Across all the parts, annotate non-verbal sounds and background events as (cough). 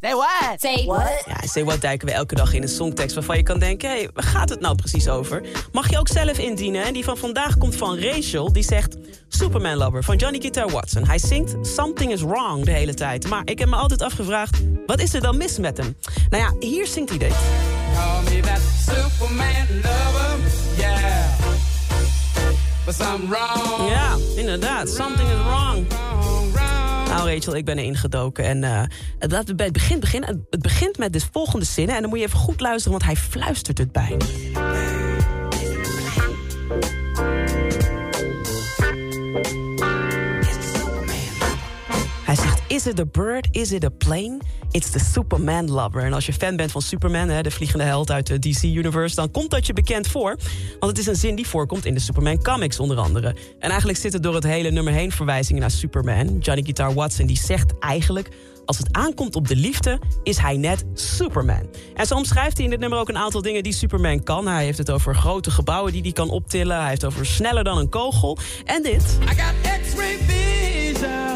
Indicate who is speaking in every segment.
Speaker 1: Ja, Say What duiken we elke dag in een songtekst waarvan je kan denken... hé, hey, waar gaat het nou precies over? Mag je ook zelf indienen. En die van vandaag komt van Rachel. Die zegt Superman Lover van Johnny Guitar Watson. Hij zingt Something is Wrong de hele tijd. Maar ik heb me altijd afgevraagd, wat is er dan mis met hem? Nou ja, hier zingt hij dit.
Speaker 2: Call me that Superman lover, yeah. But something wrong,
Speaker 1: Ja, inderdaad. Something is wrong. Rachel, ik ben erin gedoken. En eh, laten we bij het begin beginnen. Het begint met de volgende zinnen. En dan moet je even goed luisteren, want hij fluistert het bij. Is it a bird, is it a plane? It's the Superman lover. En als je fan bent van Superman, hè, de vliegende held uit de DC-universe... dan komt dat je bekend voor. Want het is een zin die voorkomt in de Superman comics onder andere. En eigenlijk zitten door het hele nummer heen verwijzingen naar Superman. Johnny Guitar Watson die zegt eigenlijk... als het aankomt op de liefde, is hij net Superman. En zo omschrijft hij in dit nummer ook een aantal dingen die Superman kan. Hij heeft het over grote gebouwen die hij kan optillen. Hij heeft het over sneller dan een kogel. En dit...
Speaker 2: I got X-ray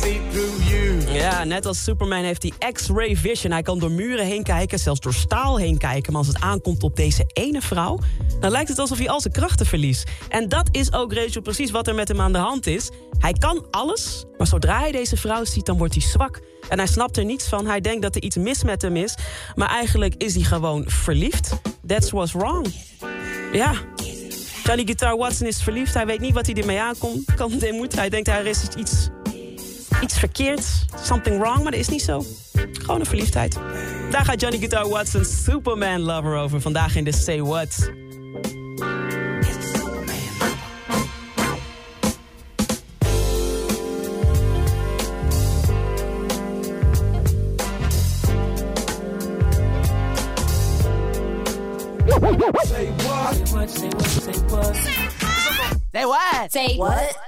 Speaker 2: see through you.
Speaker 1: Ja, net als Superman heeft hij X-ray vision. Hij kan door muren heen kijken, zelfs door staal heen kijken. Maar als het aankomt op deze ene vrouw... dan lijkt het alsof hij al zijn krachten verliest. En dat is ook, Rachel, precies wat er met hem aan de hand is. Hij kan alles, maar zodra hij deze vrouw ziet, dan wordt hij zwak. En hij snapt er niets van. Hij denkt dat er iets mis met hem is. Maar eigenlijk is hij gewoon verliefd. That's what's wrong. Ja, Johnny Guitar Watson is verliefd. Hij weet niet wat hij ermee aankomt. Kan. (laughs) Hij denkt er is iets iets verkeerd, something wrong, maar dat is niet zo. Gewoon een verliefdheid. Daar gaat Johnny Guitar Watson Superman Lover over. Vandaag in de Say What.
Speaker 3: Say what?
Speaker 4: Say What?